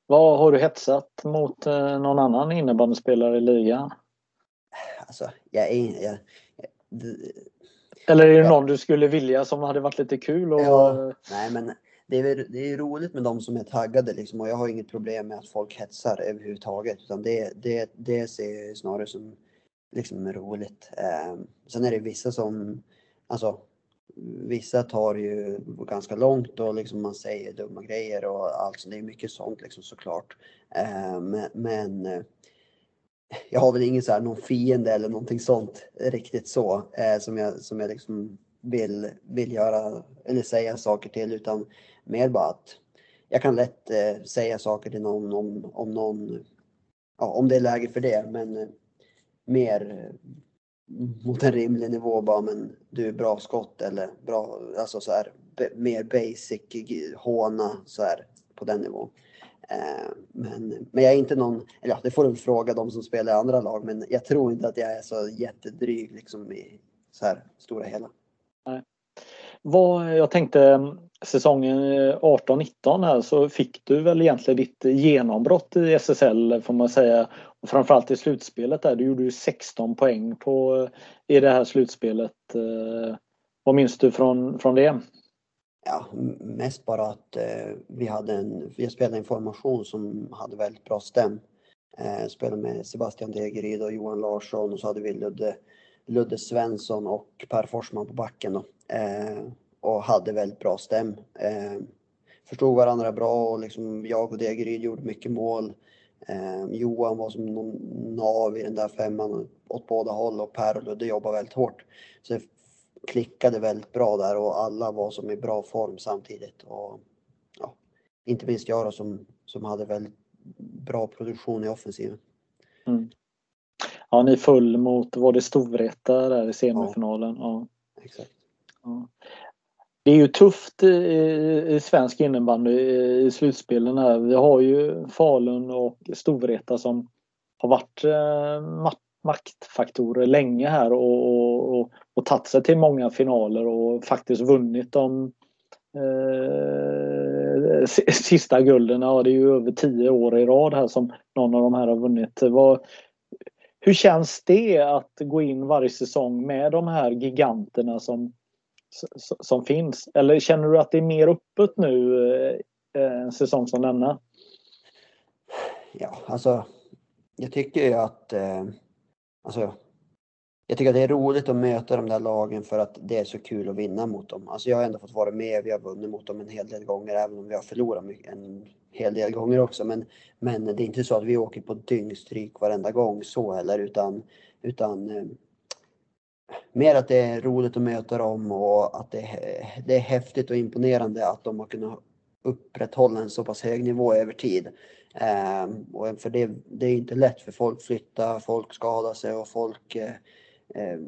Vad Har du hetsat mot eh, någon annan innebandyspelare i ligan? Alltså, jag är... Jag, jag, eller är det någon du skulle vilja som hade varit lite kul? Och... Ja, nej men det är, det är roligt med de som är taggade liksom, och jag har inget problem med att folk hetsar överhuvudtaget. Utan det, det, det ser jag snarare som liksom roligt. Eh, sen är det vissa som, alltså vissa tar ju ganska långt och liksom man säger dumma grejer och allt. Så det är mycket sånt liksom såklart. Eh, men, men eh, jag har väl ingen så här, någon fiende eller någonting sånt riktigt så eh, som jag, som jag liksom vill, vill göra eller säga saker till utan mer bara att jag kan lätt eh, säga saker till någon om, om någon, ja, om det är läge för det men eh, mer eh, mot en rimlig nivå bara men du är bra skott eller bra, alltså så här mer basic håna så här på den nivån. Eh, men, men jag är inte någon, eller ja, det får du fråga de som spelar i andra lag, men jag tror inte att jag är så jättedryg liksom i så här stora hela. Nej. Vad, jag tänkte mm, säsongen eh, 18-19 här så fick du väl egentligen ditt genombrott i SSL får man säga. Och framförallt i slutspelet där. Du gjorde ju 16 poäng på, eh, i det här slutspelet. Eh, vad minns du från, från det? Ja, mest bara att eh, vi hade en, vi spelade en formation som hade väldigt bra stäm. Eh, spelade med Sebastian Degeryd och Johan Larsson och så hade vi Ludde, Ludde Svensson och Per Forsman på backen då. Eh, och hade väldigt bra stäm. Eh, förstod varandra bra och liksom jag och Degeryd gjorde mycket mål. Eh, Johan var som någon nav i den där femman åt båda håll och Per och Ludde jobbade väldigt hårt. Så det klickade väldigt bra där och alla var som i bra form samtidigt. Och, ja, inte minst jag då, som, som hade väldigt bra produktion i offensiven. Mm. Ja, ni föll mot, var det Storvreta där i semifinalen? Ja, ja. exakt. Ja. Det är ju tufft i, i svensk innebandy i slutspelen här. Vi har ju Falun och Storvreta som har varit eh, maktfaktorer länge här och, och, och tagit sig till många finaler och faktiskt vunnit de eh, sista gulden. Ja, det är ju över tio år i rad här som någon av de här har vunnit. Vad, hur känns det att gå in varje säsong med de här giganterna som, som finns? Eller känner du att det är mer öppet nu eh, eh, en säsong som denna? Ja, alltså jag tycker ju att eh, Alltså, jag tycker att det är roligt att möta de där lagen för att det är så kul att vinna mot dem. Alltså jag har ändå fått vara med, vi har vunnit mot dem en hel del gånger även om vi har förlorat en hel del gånger också. Men, men det är inte så att vi åker på dyngstryk varenda gång så heller utan, utan eh, mer att det är roligt att möta dem och att det, det är häftigt och imponerande att de har kunnat upprätthålla en så pass hög nivå över tid. Eh, och för det, det, är inte lätt för folk flyttar, folk skadar sig och folk eh, eh,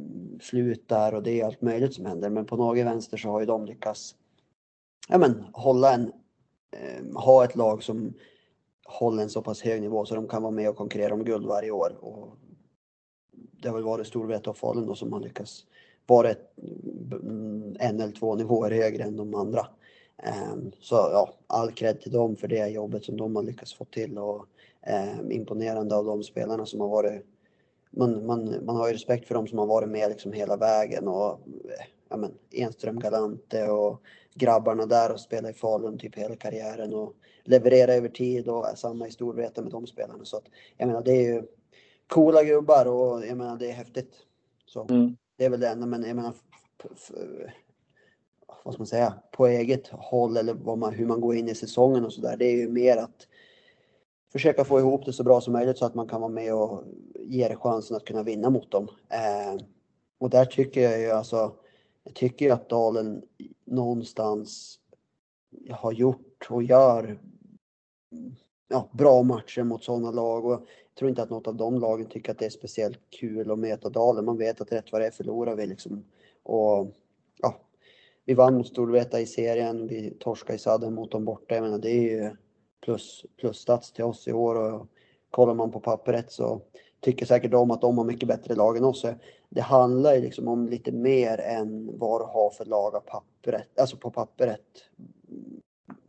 slutar och det är allt möjligt som händer. Men på något Vänster så har ju de lyckats ja, men, hålla en, eh, ha ett lag som håller en så pass hög nivå så de kan vara med och konkurrera om guld varje år. Och det har väl varit Storvreta och Falun då som har lyckats vara ett, mm, en eller två nivåer högre än de andra. Eh, så ja, all cred till dem för det jobbet som de har lyckats få till och eh, imponerande av de spelarna som har varit man, man, man har ju respekt för dem som har varit med liksom hela vägen och ja, men, Enström Galante och grabbarna där och spelar i Falun typ hela karriären och leverera över tid och samma i Storvreta med de spelarna. Så att, jag menar det är ju coola gubbar och jag menar det är häftigt. Så mm. det är väl det enda men jag menar vad ska man säga, på eget håll eller man, hur man går in i säsongen och sådär. Det är ju mer att försöka få ihop det så bra som möjligt så att man kan vara med och ge det chansen att kunna vinna mot dem. Eh, och där tycker jag ju alltså, jag tycker ju att Dalen någonstans har gjort och gör ja, bra matcher mot sådana lag och jag tror inte att något av de lagen tycker att det är speciellt kul att möta Dalen. Man vet att rätt vad det är förlorar vi liksom. Och ja, vi vann mot Storvreta i serien, vi torskade i sadden mot dem borta. Jag menar, det är ju plus, plusstats till oss i år och kollar man på pappret så tycker säkert de att de har mycket bättre lag än oss. Det handlar ju liksom om lite mer än vad du har för lag pappret, alltså på pappret.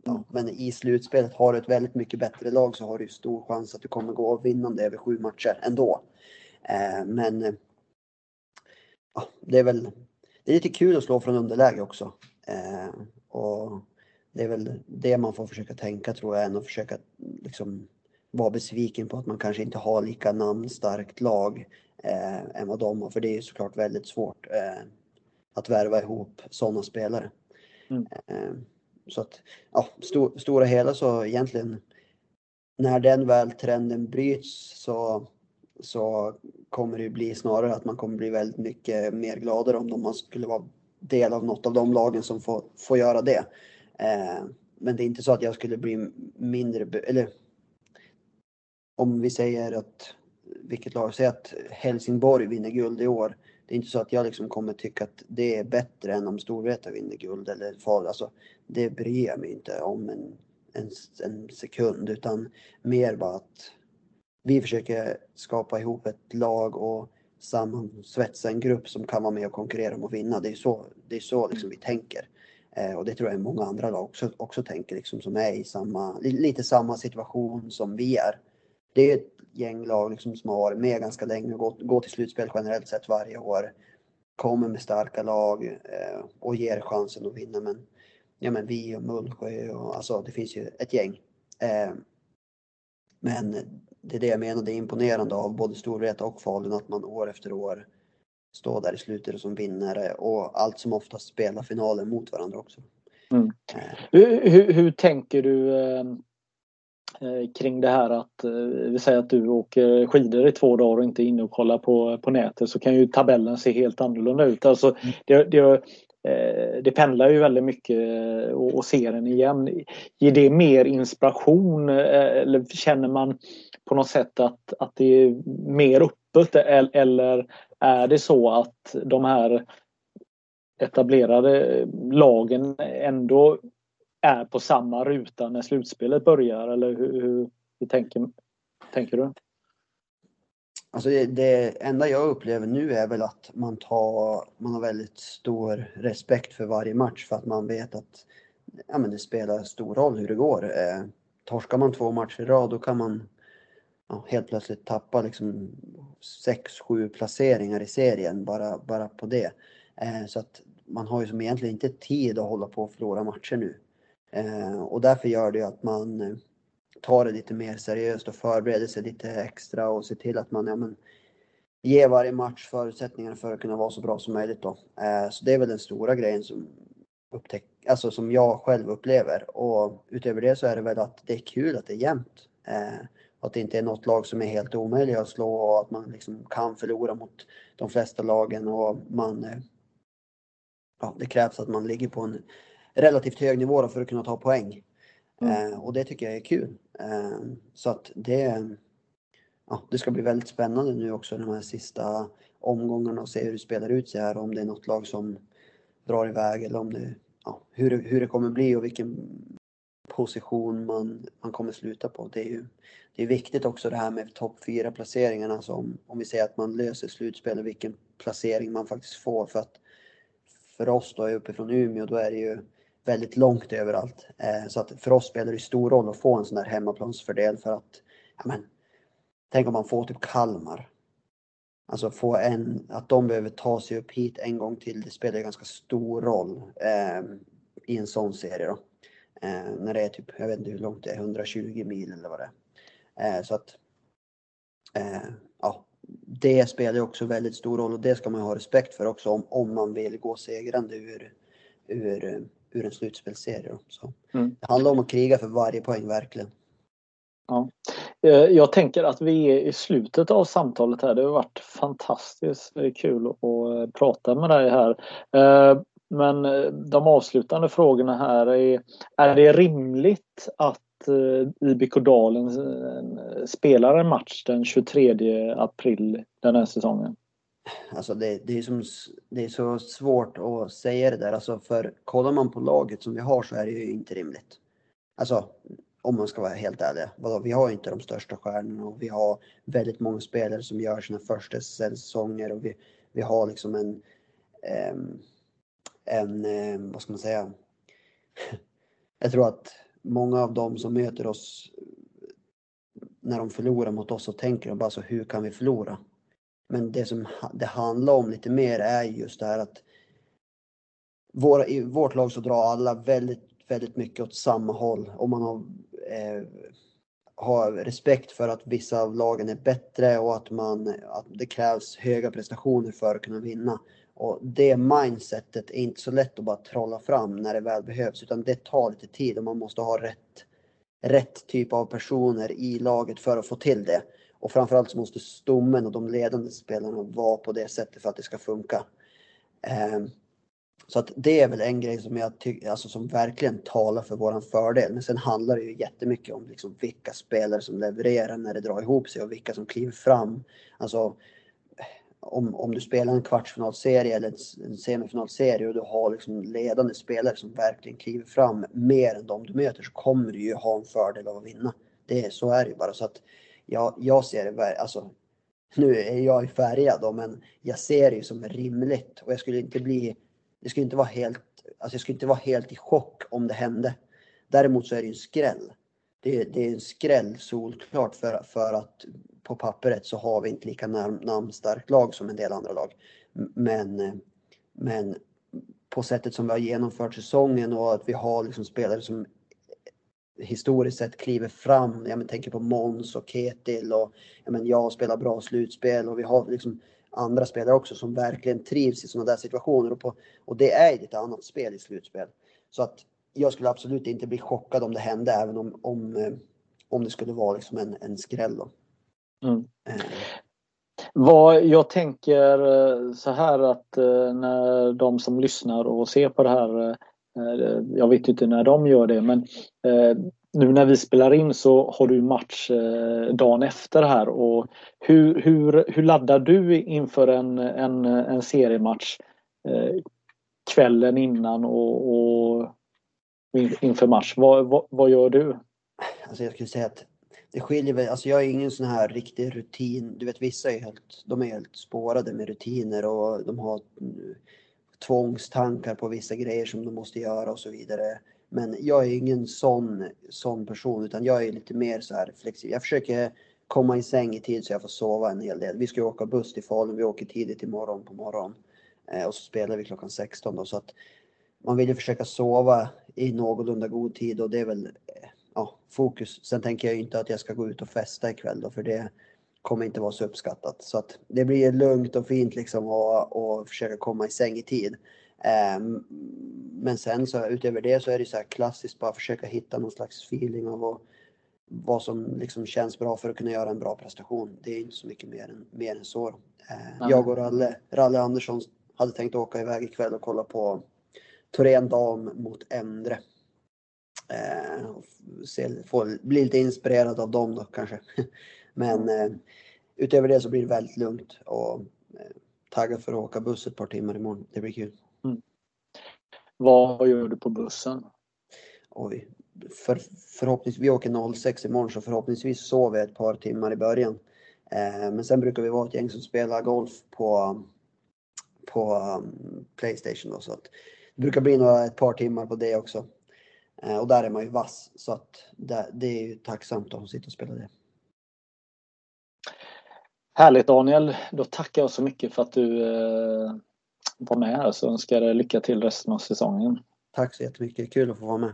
Ja, men i slutspelet har du ett väldigt mycket bättre lag så har du stor chans att du kommer gå vinnande över sju matcher ändå. Eh, men ja, det är väl det är lite kul att slå från underläge också. Eh, och det är väl det man får försöka tänka tror jag, än att försöka liksom vara besviken på att man kanske inte har lika namnstarkt lag eh, än vad de har, för det är såklart väldigt svårt. Eh, att värva ihop sådana spelare. Mm. Eh, så att, ja, sto, stora hela så egentligen när den väl trenden bryts så, så kommer det ju bli snarare att man kommer bli väldigt mycket mer gladare om man skulle vara del av något av de lagen som får, får göra det. Eh, men det är inte så att jag skulle bli mindre, eller om vi säger att, vilket lag, säger att Helsingborg vinner guld i år. Det är inte så att jag liksom kommer tycka att det är bättre än om Storvreta vinner guld eller Falun. Alltså, det bryr jag mig inte om en, en, en sekund utan mer bara att vi försöker skapa ihop ett lag och sammansvetsa en grupp som kan vara med och konkurrera om att vinna. Det är så, det är så liksom vi tänker. Eh, och det tror jag många andra lag också, också tänker, liksom, som är i samma, lite samma situation som vi är. Det är ett gäng lag liksom, som har varit med ganska länge och gått, gått till slutspel generellt sett varje år. Kommer med starka lag eh, och ger chansen att vinna. Men, ja, men vi och Mullsjö och alltså det finns ju ett gäng. Eh, men det är det jag menar, det är imponerande av både Storvreta och Falun att man år efter år står där i slutet som vinnare och allt som oftast spelar finaler mot varandra också. Mm. Hur, hur, hur, tänker du eh, eh, kring det här att eh, vi säger att du åker skidor i två dagar och inte är inne och kollar på, på nätet så kan ju tabellen se helt annorlunda ut. Alltså, mm. det, det, det pendlar ju väldigt mycket och, och ser den igen. Ger det mer inspiration eller känner man på något sätt att, att det är mer öppet eller är det så att de här etablerade lagen ändå är på samma ruta när slutspelet börjar eller hur, hur, hur tänker, tänker du? Alltså det, det, enda jag upplever nu är väl att man, tar, man har väldigt stor respekt för varje match för att man vet att ja, men det spelar stor roll hur det går. Eh, torskar man två matcher i rad då kan man ja, helt plötsligt tappa liksom 6-7 placeringar i serien bara, bara på det. Eh, så att man har ju som egentligen inte tid att hålla på och förlora matcher nu. Eh, och därför gör det ju att man eh, tar det lite mer seriöst och förbereder sig lite extra och ser till att man ja, men, ger varje match förutsättningar för att kunna vara så bra som möjligt. Då. Eh, så det är väl den stora grejen som, upptäck alltså som jag själv upplever. Och utöver det så är det väl att det är kul att det är jämnt. Eh, att det inte är något lag som är helt omöjliga att slå och att man liksom kan förlora mot de flesta lagen och man... Eh, ja, det krävs att man ligger på en relativt hög nivå för att kunna ta poäng. Mm. Eh, och det tycker jag är kul. Eh, så att det... Ja, det ska bli väldigt spännande nu också de här sista omgångarna och se hur det spelar ut sig här. Om det är något lag som drar iväg eller om det... Ja, hur, hur det kommer bli och vilken position man, man kommer sluta på. Det är ju det är viktigt också det här med topp 4 placeringarna. som om, vi säger att man löser slutspelet, vilken placering man faktiskt får. För att för oss då uppifrån Umeå, då är det ju väldigt långt överallt. Eh, så att för oss spelar det stor roll att få en sån där hemmaplansfördel för att, ja men, tänk om man får typ Kalmar. Alltså få en, att de behöver ta sig upp hit en gång till, det spelar ganska stor roll eh, i en sån serie då. Eh, när det är typ, jag vet inte hur långt det är, 120 mil eller vad det är. Eh, så att, eh, ja, det spelar också väldigt stor roll och det ska man ha respekt för också om, om man vill gå segrande ur, ur, ur en slutspelsserie. Så mm. Det handlar om att kriga för varje poäng verkligen. Ja. Jag tänker att vi är i slutet av samtalet här. Det har varit fantastiskt kul att prata med dig här. Men eh, de avslutande frågorna här är, är det rimligt att eh, IBK Dalen eh, spelar en match den 23 april den här säsongen? Alltså det, det, är som, det är så svårt att säga det där. Alltså för kollar man på laget som vi har så är det ju inte rimligt. Alltså om man ska vara helt ärlig. Vi har inte de största stjärnorna och vi har väldigt många spelare som gör sina första säsonger och vi, vi har liksom en um, en, eh, vad ska man säga, jag tror att många av dem som möter oss när de förlorar mot oss så tänker de bara så hur kan vi förlora? Men det som det handlar om lite mer är just det här att våra, i vårt lag så drar alla väldigt, väldigt mycket åt samma håll och man har, eh, har respekt för att vissa av lagen är bättre och att, man, att det krävs höga prestationer för att kunna vinna. Och det mindsetet är inte så lätt att bara trolla fram när det väl behövs utan det tar lite tid och man måste ha rätt, rätt typ av personer i laget för att få till det. Och framförallt så måste stommen och de ledande spelarna vara på det sättet för att det ska funka. Ehm, så att det är väl en grej som jag tycker, alltså som verkligen talar för våran fördel. Men sen handlar det ju jättemycket om liksom vilka spelare som levererar när det drar ihop sig och vilka som kliver fram. Alltså om, om du spelar en kvartsfinalserie eller en semifinalserie och du har liksom ledande spelare som verkligen kliver fram mer än de du möter så kommer du ju ha en fördel av att vinna. Det, så är det ju bara. Så att jag, jag ser det, alltså nu är jag ju färgad då, men jag ser det ju som rimligt och jag skulle inte bli det skulle inte vara helt, alltså jag skulle inte vara helt i chock om det hände. Däremot så är det ju en skräll. Det är, det är en skräll solklart för, för att på pappret så har vi inte lika nam namnstarkt lag som en del andra lag. Men, men på sättet som vi har genomfört säsongen och att vi har liksom spelare som historiskt sett kliver fram. Jag tänker på Måns och Ketil och jag, men, jag spelar bra slutspel och vi har liksom andra spelare också som verkligen trivs i sådana där situationer. Och, på, och det är ett annat spel i slutspel. Så att jag skulle absolut inte bli chockad om det hände även om, om, eh, om det skulle vara liksom en, en skräll. Mm. Eh. Vad jag tänker eh, så här att när de som lyssnar och ser på det här jag vet inte när de gör det men nu när vi spelar in så har du match eh, dagen efter här och hur, hur, hur laddar du inför en, en, en seriematch eh, kvällen innan och, och inför match? Vad, vad, vad, gör du? Alltså jag skulle säga att det skiljer väl, alltså jag är ingen sån här riktig rutin. Du vet vissa är helt, de är helt spårade med rutiner och de har mm, tvångstankar på vissa grejer som de måste göra och så vidare. Men jag är ingen sån, sån person utan jag är lite mer så här flexibel. Jag försöker komma i säng i tid så jag får sova en hel del. Vi ska åka buss till Falun, vi åker tidigt imorgon på morgonen. Eh, och så spelar vi klockan 16 då så att man vill ju försöka sova i någorlunda god tid och det är väl eh, ja, fokus. Sen tänker jag inte att jag ska gå ut och festa ikväll då för det kommer inte vara så uppskattat. Så att det blir lugnt och fint liksom och, och försöka komma i säng i tid. Ehm, men sen så utöver det så är det så här klassiskt bara försöka hitta någon slags feeling av vad, vad som liksom känns bra för att kunna göra en bra prestation. Det är inte så mycket mer än, mer än så. Mm. Jag och Ralle, Ralle Andersson hade tänkt åka iväg ikväll och kolla på Torén dam mot Endre. Eh, se, få, bli lite inspirerad av dem då kanske. Men eh, utöver det så blir det väldigt lugnt och eh, taggad för att åka buss ett par timmar imorgon. Det blir kul. Mm. Vad gör du på bussen? Oj, för, förhoppningsvis, vi åker 06 imorgon så förhoppningsvis sover jag ett par timmar i början. Eh, men sen brukar vi vara ett gäng som spelar golf på, på um, Playstation då, så att det brukar bli några, ett par timmar på det också. Eh, och där är man ju vass så att det, det är ju tacksamt att sitta och spela det. Härligt Daniel, då tackar jag så mycket för att du eh, vara med här så önskar jag lycka till resten av säsongen. Tack så jättemycket, kul att få vara med.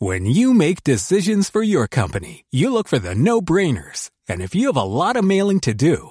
When you make decisions for your company, you look for the no-brainers. And if you have a lot of mailing to do,